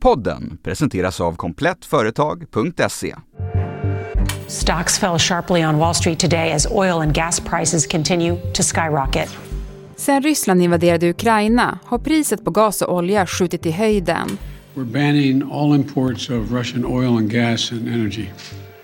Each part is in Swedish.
Podden presenteras av komplettföretag.se. Stocks fell sharply on Wall Street today as oil and gas prices continue to skyrocket. Sen Ryssland invaderade Ukraina har priset på gas och olja skjutit i höjden. We're banning all imports of Russian oil and gas and energy.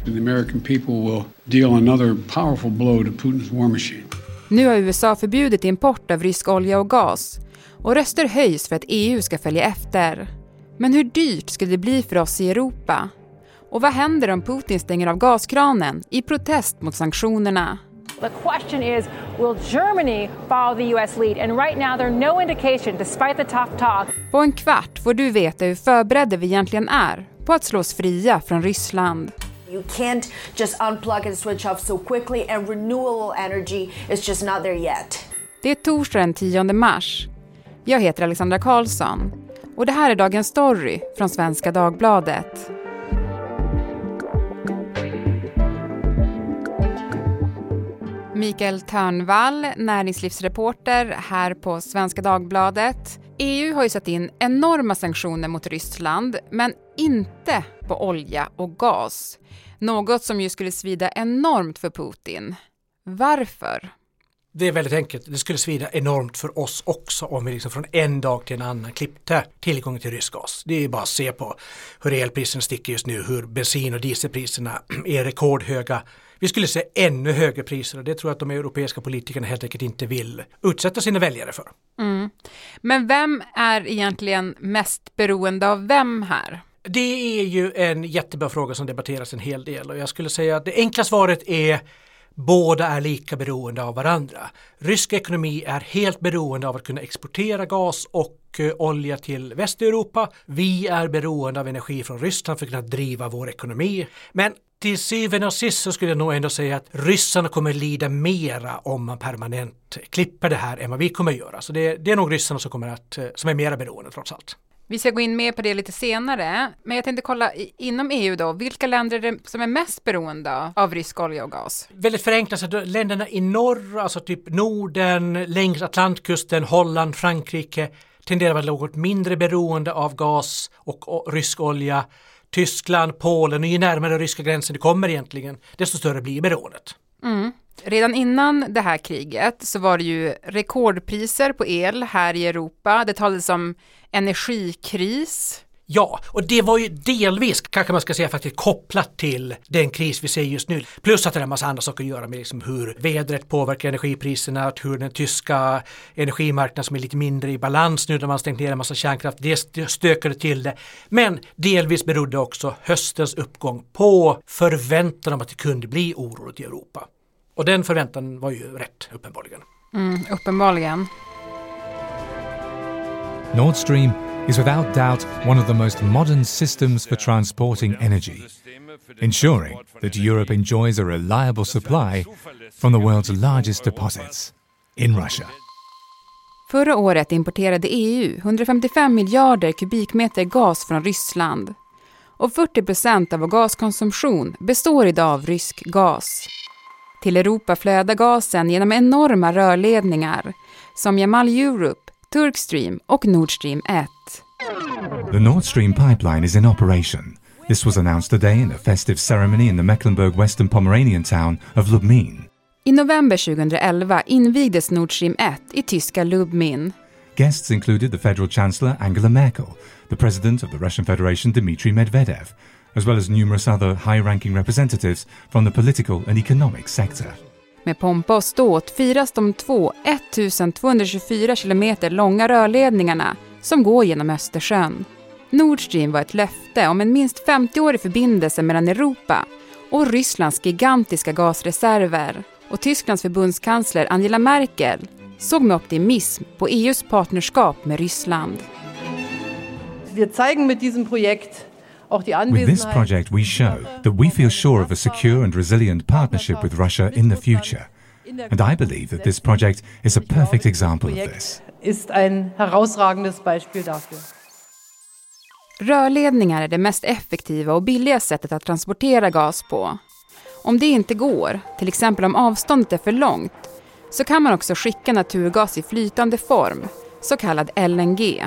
And the American people will deal another powerful blow to Putin's war machine. Nu har USA förbjudit import av rysk olja och gas och röster höjs för att EU ska följa efter. Men hur dyrt skulle det bli för oss i Europa? Och vad händer om Putin stänger av gaskranen i protest mot sanktionerna? The question is, will Germany follow the US lead? And right now there are no indication, despite the tough talk. På en kvart får du veta hur förberedda vi egentligen är på att slås fria från Ryssland. You can't just unplug and switch off so quickly and renewable energy is just not there yet. Det är torsdag den 10 mars. Jag heter Alexandra Karlsson och det här är dagens story från Svenska Dagbladet. Mikael Törnvall, näringslivsreporter här på Svenska Dagbladet. EU har ju satt in enorma sanktioner mot Ryssland, men inte på olja och gas. Något som ju skulle svida enormt för Putin. Varför? Det är väldigt enkelt. Det skulle svida enormt för oss också om vi liksom från en dag till en annan klippte tillgången till rysk gas. Det är bara att se på hur elpriserna sticker just nu, hur bensin och dieselpriserna är rekordhöga. Vi skulle se ännu högre priser och det tror jag att de europeiska politikerna helt enkelt inte vill utsätta sina väljare för. Mm. Men vem är egentligen mest beroende av vem här? Det är ju en jättebra fråga som debatteras en hel del och jag skulle säga att det enkla svaret är Båda är lika beroende av varandra. Rysk ekonomi är helt beroende av att kunna exportera gas och eh, olja till Västeuropa. Vi är beroende av energi från Ryssland för att kunna driva vår ekonomi. Men till syvende och sist så skulle jag nog ändå säga att ryssarna kommer lida mera om man permanent klipper det här än vad vi kommer göra. Så det, det är nog ryssarna som, kommer att, eh, som är mera beroende trots allt. Vi ska gå in mer på det lite senare, men jag tänkte kolla inom EU då, vilka länder är det som är mest beroende av rysk olja och gas? Väldigt förenklat, så länderna i norr, alltså typ Norden, längs Atlantkusten, Holland, Frankrike tenderar att vara något mindre beroende av gas och rysk olja. Tyskland, Polen och ju närmare ryska gränsen det kommer egentligen, desto större blir beroendet. Mm. Redan innan det här kriget så var det ju rekordpriser på el här i Europa. Det talades om energikris. Ja, och det var ju delvis, kanske man ska säga faktiskt kopplat till den kris vi ser just nu. Plus att det har en massa andra saker att göra med liksom hur vädret påverkar energipriserna, hur den tyska energimarknaden som är lite mindre i balans nu när man stängt ner en massa kärnkraft, det stökade till det. Men delvis berodde också höstens uppgång på förväntan om att det kunde bli oroligt i Europa. Och den förväntan var ju rätt uppenbarligen. Mm, uppenbarligen. Nord Stream is without doubt one of the most modern systems for transporting energy, ensuring that Europe enjoys a reliable supply from the world's largest deposits in Russia. Förra året importerade EU 155 miljarder kubikmeter gas från Ryssland. Och 40 procent av vår gaskonsumtion består idag av rysk gas. Till Europa flödar gasen genom enorma rörledningar som Jamal Europe, Turkstream och Nord Stream 1. The Nord Stream pipeline is in operation. This was announced today in a festive ceremony in the Mecklenburg-Western Pomeranian town of Lubmin. I november 2011 invigdes Nord Stream 1 i tyska Lubmin. Guests included the federal chancellor Angela Merkel, the president of the Russian Federation Dmitry Medvedev, as well as numerous other high-ranking representatives from the political and economic sector. Med pompa och ståt firas de två 1224 kilometer långa rörledningarna som går genom Östersjön. Nord Stream var ett löfte om en minst 50-årig förbindelse mellan Europa och Rysslands gigantiska gasreserver. Och Tysklands förbundskansler Angela Merkel såg med optimism på EUs partnerskap med Ryssland. Wir zeigen mit diesem Projekt With this project, we show that we feel sure of a secure and resilient partnership with Russia in the future. And I believe that this project is a perfect example of this. Ist ein herausragendes Beispiel dafür. Rörledningar är det mest effektiva och billiga sättet att transportera gas på. Om det inte går, till exempel om avståndet är för långt, så kan man också skicka naturgas i flytande form, så kallad LNG.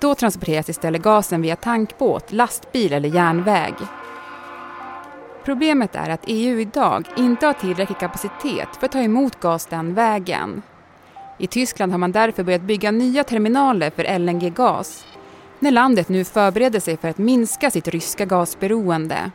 Då transporteras istället gasen via tankbåt, lastbil eller järnväg. Problemet är att EU idag inte har tillräcklig kapacitet för att ta emot gas den vägen. I Tyskland har man därför börjat bygga nya terminaler för LNG-gas när landet nu förbereder sig för att minska sitt ryska gasberoende.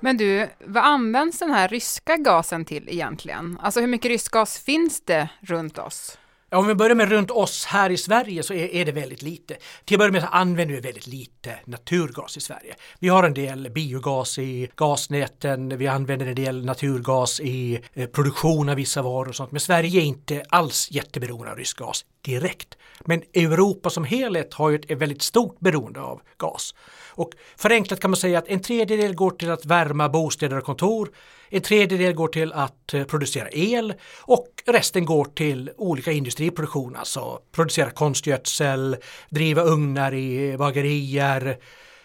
Men du, vad används den här ryska gasen till egentligen? Alltså hur mycket rysk gas finns det runt oss? Om vi börjar med runt oss här i Sverige så är, är, det väldigt lite. Till att börja med så använder vi väldigt lite naturgas i Sverige. Vi har en del biogas i gasnäten, vi använder en del naturgas i eh, produktion av vissa varor och sånt. Men Sverige är inte alls jätteberoende av rysk gas direkt. Men Europa som helhet har ju ett väldigt stort beroende av gas. Och förenklat kan man säga att en tredjedel går till att värma bostäder och kontor, en tredjedel går till att eh, producera el och resten går till olika industriproduktion, alltså producera konstgödsel, driva ugnar i bagerier,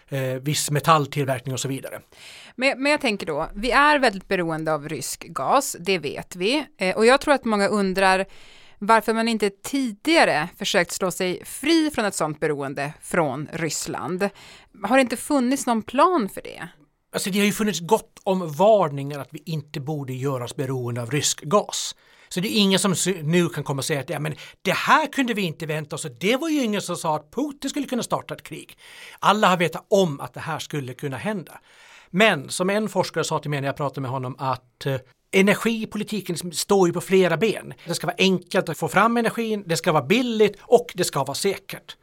eh, viss metalltillverkning och så vidare. Men, men jag tänker då, vi är väldigt beroende av rysk gas, det vet vi. Eh, och jag tror att många undrar varför man inte tidigare försökt slå sig fri från ett sådant beroende från Ryssland. Har det inte funnits någon plan för det? Alltså det har ju funnits gott om varningar att vi inte borde göra oss beroende av rysk gas. Så det är ingen som nu kan komma och säga att ja, men det här kunde vi inte vänta oss och det var ju ingen som sa att Putin skulle kunna starta ett krig. Alla har vetat om att det här skulle kunna hända. Men som en forskare sa till mig när jag pratade med honom att eh, energipolitiken står ju på flera ben. Det ska vara enkelt att få fram energin, det ska vara billigt och det ska vara säkert.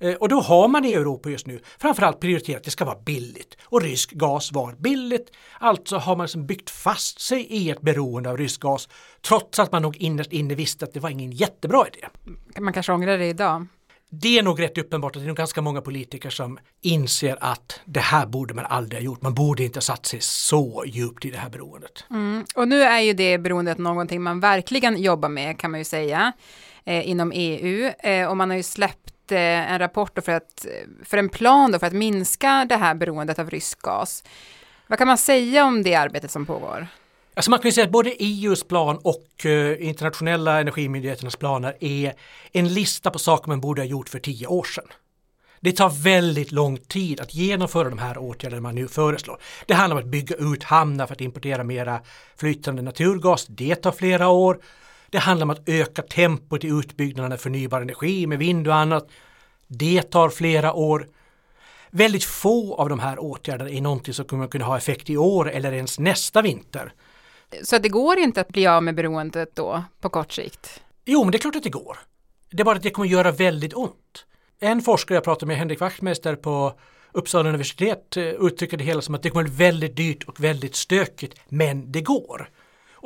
Eh, och då har man i Europa just nu framförallt prioriterat att det ska vara billigt. Och rysk gas var billigt. Alltså har man liksom byggt fast sig i ett beroende av rysk gas trots att man nog innerst inne visste att det var ingen jättebra idé. Man kanske ångrar det idag? Det är nog rätt uppenbart att det är nog ganska många politiker som inser att det här borde man aldrig ha gjort. Man borde inte ha satt sig så djupt i det här beroendet. Mm. Och nu är ju det beroendet någonting man verkligen jobbar med kan man ju säga eh, inom EU eh, och man har ju släppt Eh, en rapport för, att, för en plan för att minska det här beroendet av rysk gas. Vad kan man säga om det arbetet som pågår? Alltså man kan säga att både EUs plan och eh, internationella energimyndigheternas planer är en lista på saker man borde ha gjort för tio år sedan. Det tar väldigt lång tid att genomföra de här åtgärderna man nu föreslår. Det handlar om att bygga ut hamnar för att importera mera flytande naturgas. Det tar flera år. Det handlar om att öka tempot i utbyggnaden av förnybar energi med vind och annat. Det tar flera år. Väldigt få av de här åtgärderna är någonting som kommer kunna ha effekt i år eller ens nästa vinter. Så det går inte att bli av med beroendet då på kort sikt? Jo, men det är klart att det går. Det är bara att det kommer göra väldigt ont. En forskare jag pratade med, Henrik Wachtmeister på Uppsala universitet, eh, uttrycker det hela som att det kommer bli väldigt dyrt och väldigt stökigt, men det går.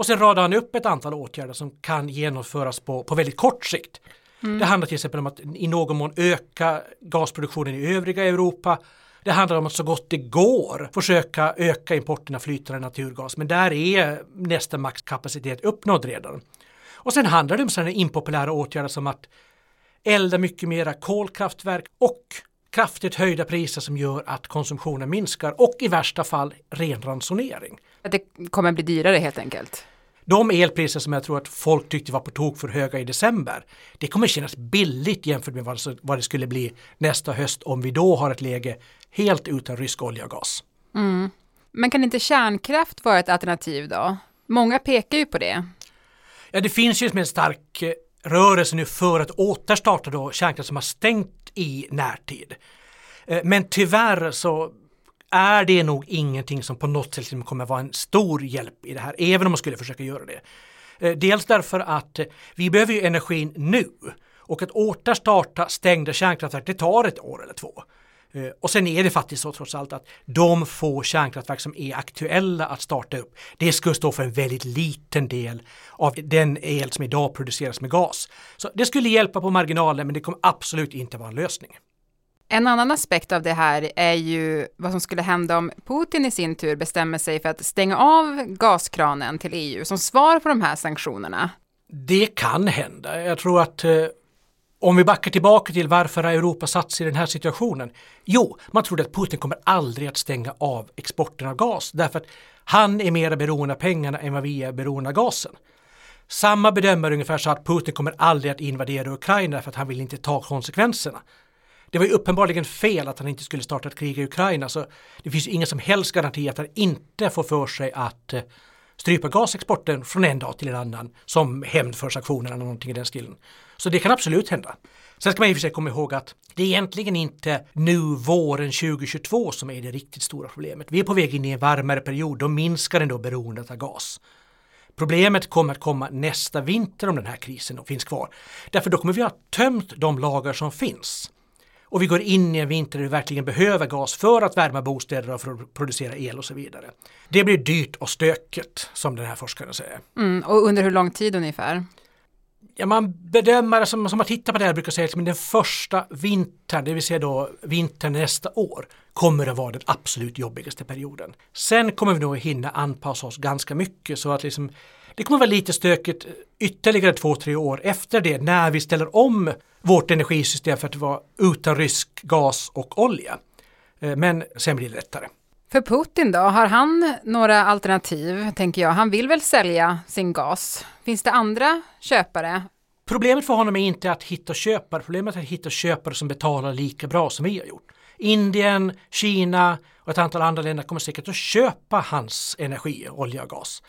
Och sen radar han upp ett antal åtgärder som kan genomföras på, på väldigt kort sikt. Mm. Det handlar till exempel om att i någon mån öka gasproduktionen i övriga Europa det handlar om att så gott det går försöka öka importen av flytande naturgas men där är nästan maxkapacitet uppnådd redan. Och sen handlar det om sådana impopulära åtgärder som att elda mycket mera kolkraftverk och kraftigt höjda priser som gör att konsumtionen minskar och i värsta fall ren ransonering. Att det kommer bli dyrare helt enkelt? De elpriser som jag tror att folk tyckte var på tok för höga i december, det kommer kännas billigt jämfört med vad det skulle bli nästa höst om vi då har ett läge helt utan rysk olja och gas. Mm. Men kan inte kärnkraft vara ett alternativ då? Många pekar ju på det. Ja, det finns ju en stark eh, rörelse nu för att återstarta då kärnkraft som har stängt i närtid. Eh, men tyvärr så är det nog ingenting som på något sätt liksom kommer vara en stor hjälp i det här, även om man skulle försöka göra det. Eh, dels därför att eh, vi behöver ju energin nu och att återstarta stängda kärnkraftverk det tar ett år eller två. Eh, och sen är det faktiskt så trots allt att de få kärnkraftverk som är aktuella att starta upp, det skulle stå för en väldigt liten del av den el som idag produceras med gas. Så det skulle hjälpa på marginalen men det kommer absolut inte vara en lösning. En annan aspekt av det här är ju vad som skulle hända om Putin i sin tur bestämmer sig för att stänga av gaskranen till EU som svar på de här sanktionerna. Det kan hända. Jag tror att eh, om vi backar tillbaka till varför Europa satt sig i den här situationen? Jo, man trodde att Putin kommer aldrig att stänga av exporten av gas därför att han är mer beroende av pengarna än vad vi är beroende av gasen. Samma bedömare ungefär sa att Putin kommer aldrig att invadera Ukraina för att han vill inte ta konsekvenserna. Det var ju uppenbarligen fel att han inte skulle starta ett krig i Ukraina så det finns ingen som helst garanti att han inte får för sig att eh, strypa gasexporten från en dag till en annan som hämnd för sanktionerna eller någonting i den stilen. Så det kan absolut hända. Sen ska man i och för sig komma ihåg att det är egentligen inte nu våren 2022 som är det riktigt stora problemet. Vi är på väg in i en varmare period, då minskar ändå beroendet av gas. Problemet kommer att komma nästa vinter om den här krisen finns kvar. Därför då kommer vi ha tömt de lager som finns. Och vi går in i en vinter där vi verkligen behöver gas för att värma bostäder och för att producera el och så vidare. Det blir dyrt och stökigt som den här forskaren säger. Mm, och under hur lång tid ungefär? Ja, man bedömare som, som har tittat på det här brukar säga att den första vintern, det vill säga då vintern nästa år, kommer att vara den absolut jobbigaste perioden. Sen kommer vi nog hinna anpassa oss ganska mycket så att liksom, det kommer vara lite stökigt ytterligare två, tre år efter det när vi ställer om vårt energisystem för att vara utan rysk gas och olja. Eh, men sen blir det lättare. För Putin då, har han några alternativ, tänker jag? Han vill väl sälja sin gas? Finns det andra köpare? Problemet för honom är inte att hitta köpare, problemet är att hitta köpare som betalar lika bra som vi har gjort. Indien, Kina och ett antal andra länder kommer säkert att köpa hans energi, olja och gas.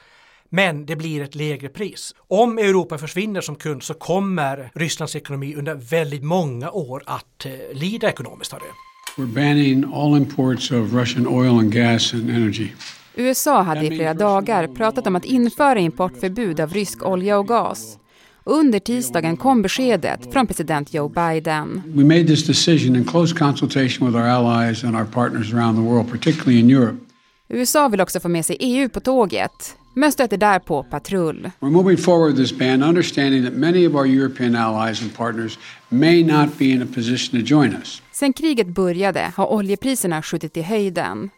Men det blir ett lägre pris. Om Europa försvinner som kund så kommer Rysslands ekonomi under väldigt många år att eh, lida ekonomiskt av det. We're banning all imports of Russian oil and gas and energy. USA hade i flera dagar pratat om att införa importförbud av rysk olja och gas. Under tisdagen kom beskedet från president Joe Biden. We made this decision in close consultation with our allies and our partners around the world, particularly in Europe. USA vill också få med sig EU på tåget, men stöter där på patrull. We're moving forward this ban, understanding that many of our European allies and partners may not be in a position to join us. Sen kriget började har oljepriserna skjutit i höjden.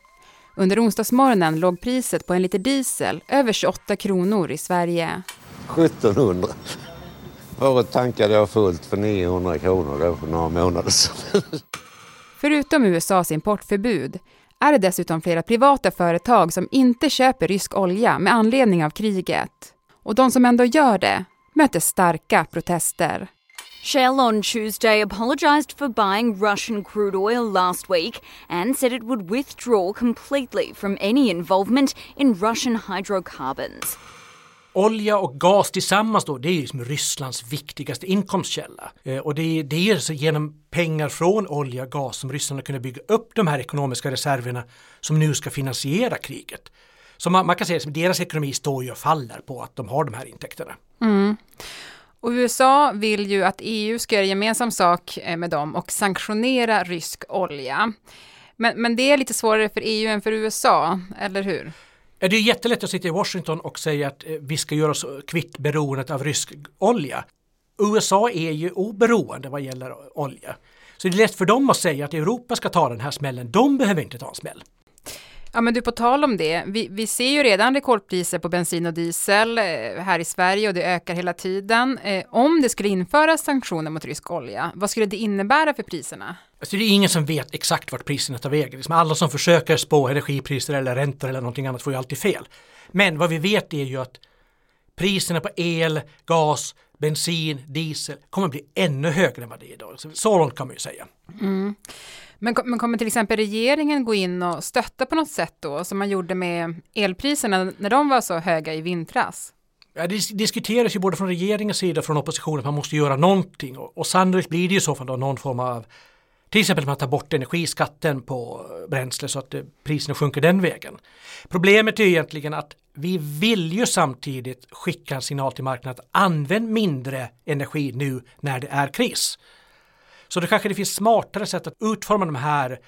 Under onsdagsmorgonen låg priset på en liter diesel över 28 kronor i Sverige. 1700. Förut tankade jag fullt för 900 kronor då för några månader sedan. Förutom USAs importförbud är det dessutom flera privata företag som inte köper rysk olja med anledning av kriget. Och de som ändå gör det möter starka protester. Shell on Tuesday apologized for buying Russian crude oil last week and said it would withdraw completely from any involvement in Russian hydrocarbons. Olja och gas tillsammans då, det är liksom Rysslands viktigaste inkomstkälla. Eh, och det är, det är genom pengar från olja och gas som Ryssland har kunnat bygga upp de här ekonomiska reserverna som nu ska finansiera kriget. Så man, man kan säga att deras ekonomi står ju och faller på att de har de här intäkterna. Mm. Och USA vill ju att EU ska göra gemensam sak eh, med dem och sanktionera rysk olja. Men, men det är lite svårare för EU än för USA, eller hur? Ja, det är jättelätt att sitta i Washington och säga att eh, vi ska göra oss kvitt beroendet av rysk olja. USA är ju oberoende vad gäller olja. Så det är lätt för dem att säga att Europa ska ta den här smällen. De behöver inte ta en smäll. Ja men du, på tal om det, vi, vi ser ju redan rekordpriser på bensin och diesel eh, här i Sverige och det ökar hela tiden. Eh, om det skulle införas sanktioner mot rysk olja, vad skulle det innebära för priserna? Alltså det är ingen som vet exakt vart priserna tar vägen. Liksom alla som försöker spå energipriser eller räntor eller någonting annat får ju alltid fel. Men vad vi vet är ju att priserna på el, gas, bensin, diesel kommer bli ännu högre än vad det är idag. Så långt kan man ju säga. Mm. Men, men kommer till exempel regeringen gå in och stötta på något sätt då, som man gjorde med elpriserna när de var så höga i vintras? Ja, det diskuteras ju både från regeringens sida och från oppositionen att man måste göra någonting och, och sannolikt blir det ju så fall då någon form av till exempel att man tar bort energiskatten på bränsle så att eh, priserna sjunker den vägen. Problemet är egentligen att vi vill ju samtidigt skicka en signal till marknaden att använd mindre energi nu när det är kris. Så då kanske det finns smartare sätt att utforma de här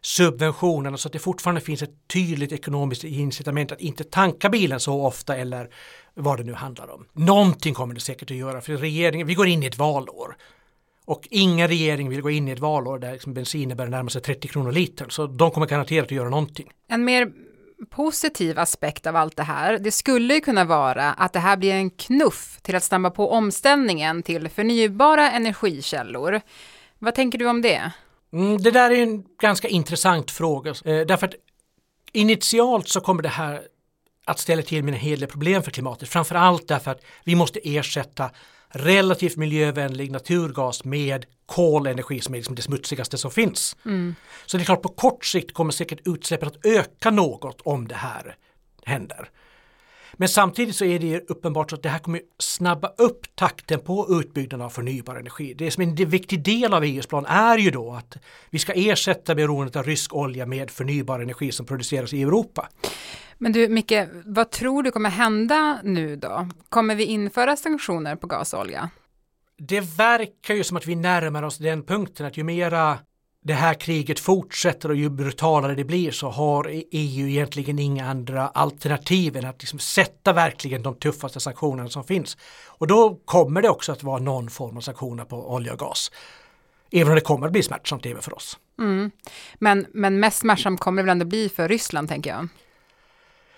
subventionerna så att det fortfarande finns ett tydligt ekonomiskt incitament att inte tanka bilen så ofta eller vad det nu handlar om. Någonting kommer det säkert att göra för regeringen, vi går in i ett valår. Och ingen regering vill gå in i ett valår där liksom bensinen börjar närma sig 30 kronor litern Så de kommer garanterat att göra någonting. En mer positiv aspekt av allt det här, det skulle ju kunna vara att det här blir en knuff till att snabba på omställningen till förnybara energikällor. Vad tänker du om det? Mm, det där är en ganska intressant fråga. Eh, därför att initialt så kommer det här att ställa till med en hel del problem för klimatet. Framförallt därför att vi måste ersätta relativt miljövänlig naturgas med kolenergi som är liksom det smutsigaste som finns. Mm. Så det är klart på kort sikt kommer säkert utsläppen att öka något om det här händer. Men samtidigt så är det uppenbart att det här kommer snabba upp takten på utbyggnaden av förnybar energi. Det som är en viktig del av EUs plan är ju då att vi ska ersätta beroendet av rysk olja med förnybar energi som produceras i Europa. Men du Micke, vad tror du kommer hända nu då? Kommer vi införa sanktioner på gas och olja? Det verkar ju som att vi närmar oss den punkten att ju mera det här kriget fortsätter och ju brutalare det blir så har EU egentligen inga andra alternativ än att liksom sätta verkligen de tuffaste sanktionerna som finns. Och då kommer det också att vara någon form av sanktioner på olja och gas. Även om det kommer att bli smärtsamt även för oss. Mm. Men, men mest smärtsamt kommer det väl ändå bli för Ryssland tänker jag.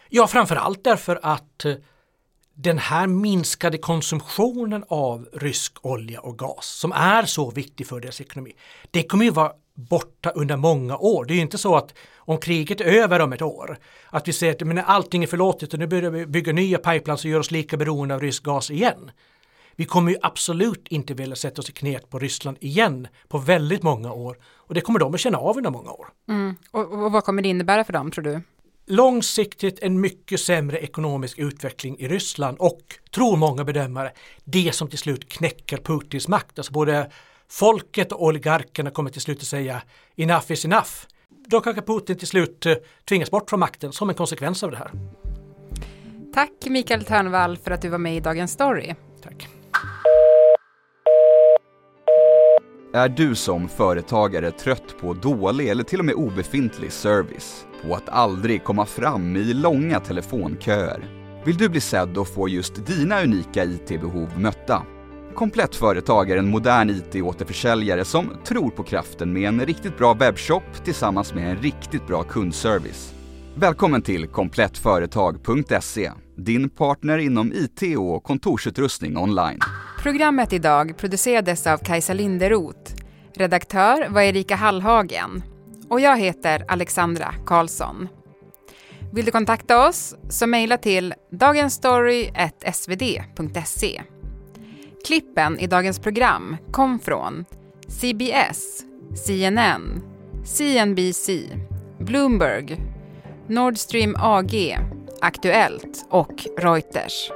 Ja, framförallt därför att eh, den här minskade konsumtionen av rysk olja och gas som är så viktig för deras ekonomi. Det kommer ju vara borta under många år. Det är ju inte så att om kriget är över om ett år, att vi säger att men allting är förlåtet och nu börjar vi bygga nya pipelines och gör oss lika beroende av rysk gas igen. Vi kommer ju absolut inte vilja sätta oss i knät på Ryssland igen på väldigt många år och det kommer de att känna av under många år. Mm. Och, och vad kommer det innebära för dem tror du? långsiktigt en mycket sämre ekonomisk utveckling i Ryssland och, tror många bedömare, det som till slut knäcker Putins makt. Alltså både folket och oligarkerna kommer till slut att säga enough is enough. Då kanske Putin till slut eh, tvingas bort från makten som en konsekvens av det här. Tack Mikael Törnvall för att du var med i Dagens Story. Tack. Är du som företagare trött på dålig eller till och med obefintlig service? På att aldrig komma fram i långa telefonköer? Vill du bli sedd och få just dina unika IT-behov mötta? Komplett Företag är en modern IT-återförsäljare som tror på kraften med en riktigt bra webbshop tillsammans med en riktigt bra kundservice. Välkommen till komplettföretag.se, din partner inom IT och kontorsutrustning online. Programmet idag producerades av Kajsa Linderoth. Redaktör var Erika Hallhagen. Och jag heter Alexandra Karlsson. Vill du kontakta oss så mejla till dagensstory.svd.se. Klippen i dagens program kom från CBS, CNN, CNBC, Bloomberg, Nord Stream AG, Aktuellt och Reuters.